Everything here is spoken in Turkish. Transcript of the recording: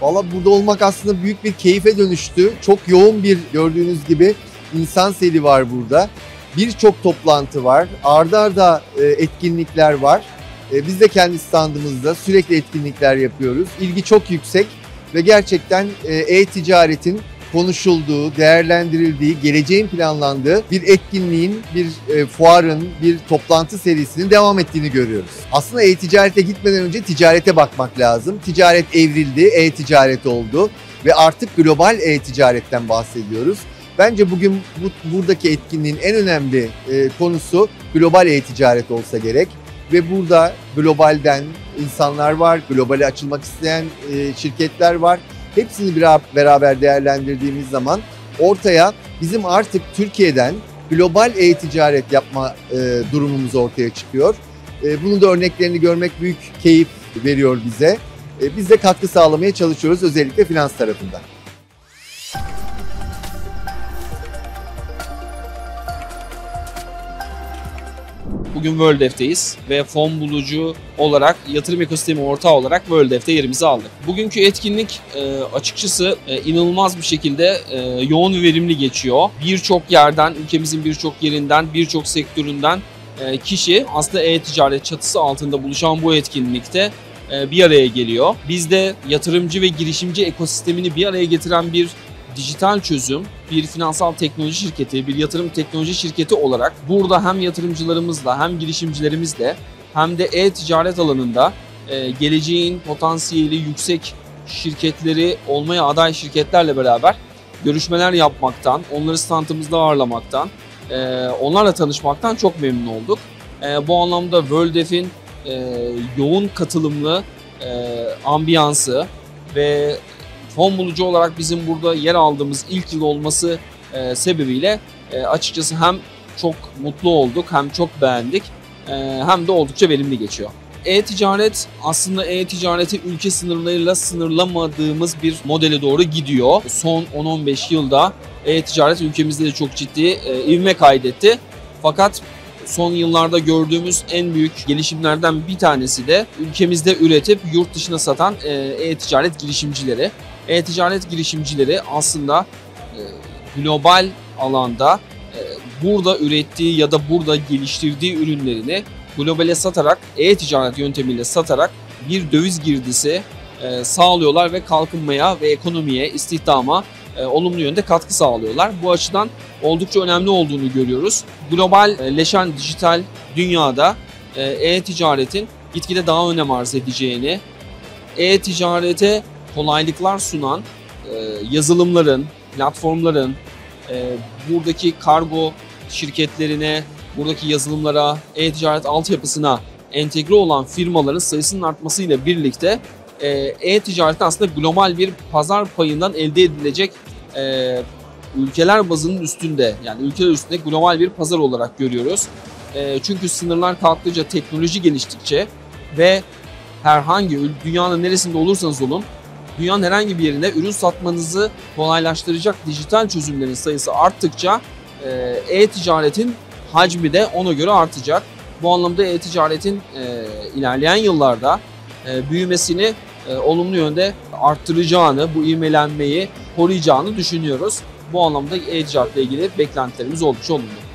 Valla burada olmak aslında büyük bir keyfe dönüştü. Çok yoğun bir gördüğünüz gibi insan seli var burada. Birçok toplantı var. Arda arda e, etkinlikler var. E, Biz de kendi standımızda sürekli etkinlikler yapıyoruz. İlgi çok yüksek ve gerçekten e, e-ticaretin konuşulduğu, değerlendirildiği, geleceğin planlandığı bir etkinliğin, bir e, fuarın, bir toplantı serisinin devam ettiğini görüyoruz. Aslında e-ticarete gitmeden önce ticarete bakmak lazım. Ticaret evrildi, e-ticaret oldu ve artık global e-ticaretten bahsediyoruz. Bence bugün bu, buradaki etkinliğin en önemli e, konusu global e-ticaret olsa gerek. Ve burada globalden insanlar var, globale açılmak isteyen e, şirketler var. Hepsini bir beraber değerlendirdiğimiz zaman ortaya bizim artık Türkiye'den global e-ticaret yapma e, durumumuz ortaya çıkıyor. E, bunun da örneklerini görmek büyük keyif veriyor bize. E, biz de katkı sağlamaya çalışıyoruz özellikle finans tarafında. Bugün WorldF'teyiz ve fon bulucu olarak, yatırım ekosistemi ortağı olarak WorldF'te yerimizi aldık. Bugünkü etkinlik e, açıkçası e, inanılmaz bir şekilde e, yoğun ve verimli geçiyor. Birçok yerden, ülkemizin birçok yerinden, birçok sektöründen kişi aslında e-ticaret çatısı altında buluşan bu etkinlikte bir araya geliyor. Biz de yatırımcı ve girişimci ekosistemini bir araya getiren bir dijital çözüm, bir finansal teknoloji şirketi, bir yatırım teknoloji şirketi olarak burada hem yatırımcılarımızla hem girişimcilerimizle hem de e-ticaret alanında e, geleceğin potansiyeli yüksek şirketleri olmaya aday şirketlerle beraber görüşmeler yapmaktan, onları standımızda ağırlamaktan, e, onlarla tanışmaktan çok memnun olduk. E, bu anlamda WorldF'in yoğun katılımlı ambiyansı ve fon bulucu olarak bizim burada yer aldığımız ilk yıl olması e, sebebiyle e, açıkçası hem çok mutlu olduk hem çok beğendik e, hem de oldukça verimli geçiyor. E-ticaret aslında e-ticareti ülke sınırlarıyla sınırlamadığımız bir modele doğru gidiyor. Son 10-15 yılda e-ticaret ülkemizde de çok ciddi e, ivme kaydetti. Fakat son yıllarda gördüğümüz en büyük gelişimlerden bir tanesi de ülkemizde üretip yurt dışına satan e, e-ticaret girişimcileri. E-ticaret girişimcileri aslında e, global alanda e, burada ürettiği ya da burada geliştirdiği ürünlerini globale satarak, e-ticaret yöntemiyle satarak bir döviz girdisi sağlıyorlar ve kalkınmaya ve ekonomiye, istihdama olumlu yönde katkı sağlıyorlar. Bu açıdan oldukça önemli olduğunu görüyoruz. Globalleşen dijital dünyada e-ticaretin gitgide daha önem arz edeceğini, e-ticarete kolaylıklar sunan yazılımların, platformların, buradaki kargo şirketlerine, buradaki yazılımlara, e-ticaret altyapısına entegre olan firmaların sayısının artmasıyla birlikte e-ticaretin aslında global bir pazar payından elde edilecek ülkeler bazının üstünde yani ülkeler üstünde global bir pazar olarak görüyoruz. E, çünkü sınırlar kalktıkça, teknoloji geliştikçe ve herhangi dünyanın neresinde olursanız olun dünyanın herhangi bir yerine ürün satmanızı kolaylaştıracak dijital çözümlerin sayısı arttıkça e, e-ticaretin hacmi de ona göre artacak. Bu anlamda e-ticaretin e, ilerleyen yıllarda e, büyümesini e, olumlu yönde arttıracağını, bu ivmelenmeyi koruyacağını düşünüyoruz. Bu anlamda e-ticaretle ilgili beklentilerimiz oldukça olumlu.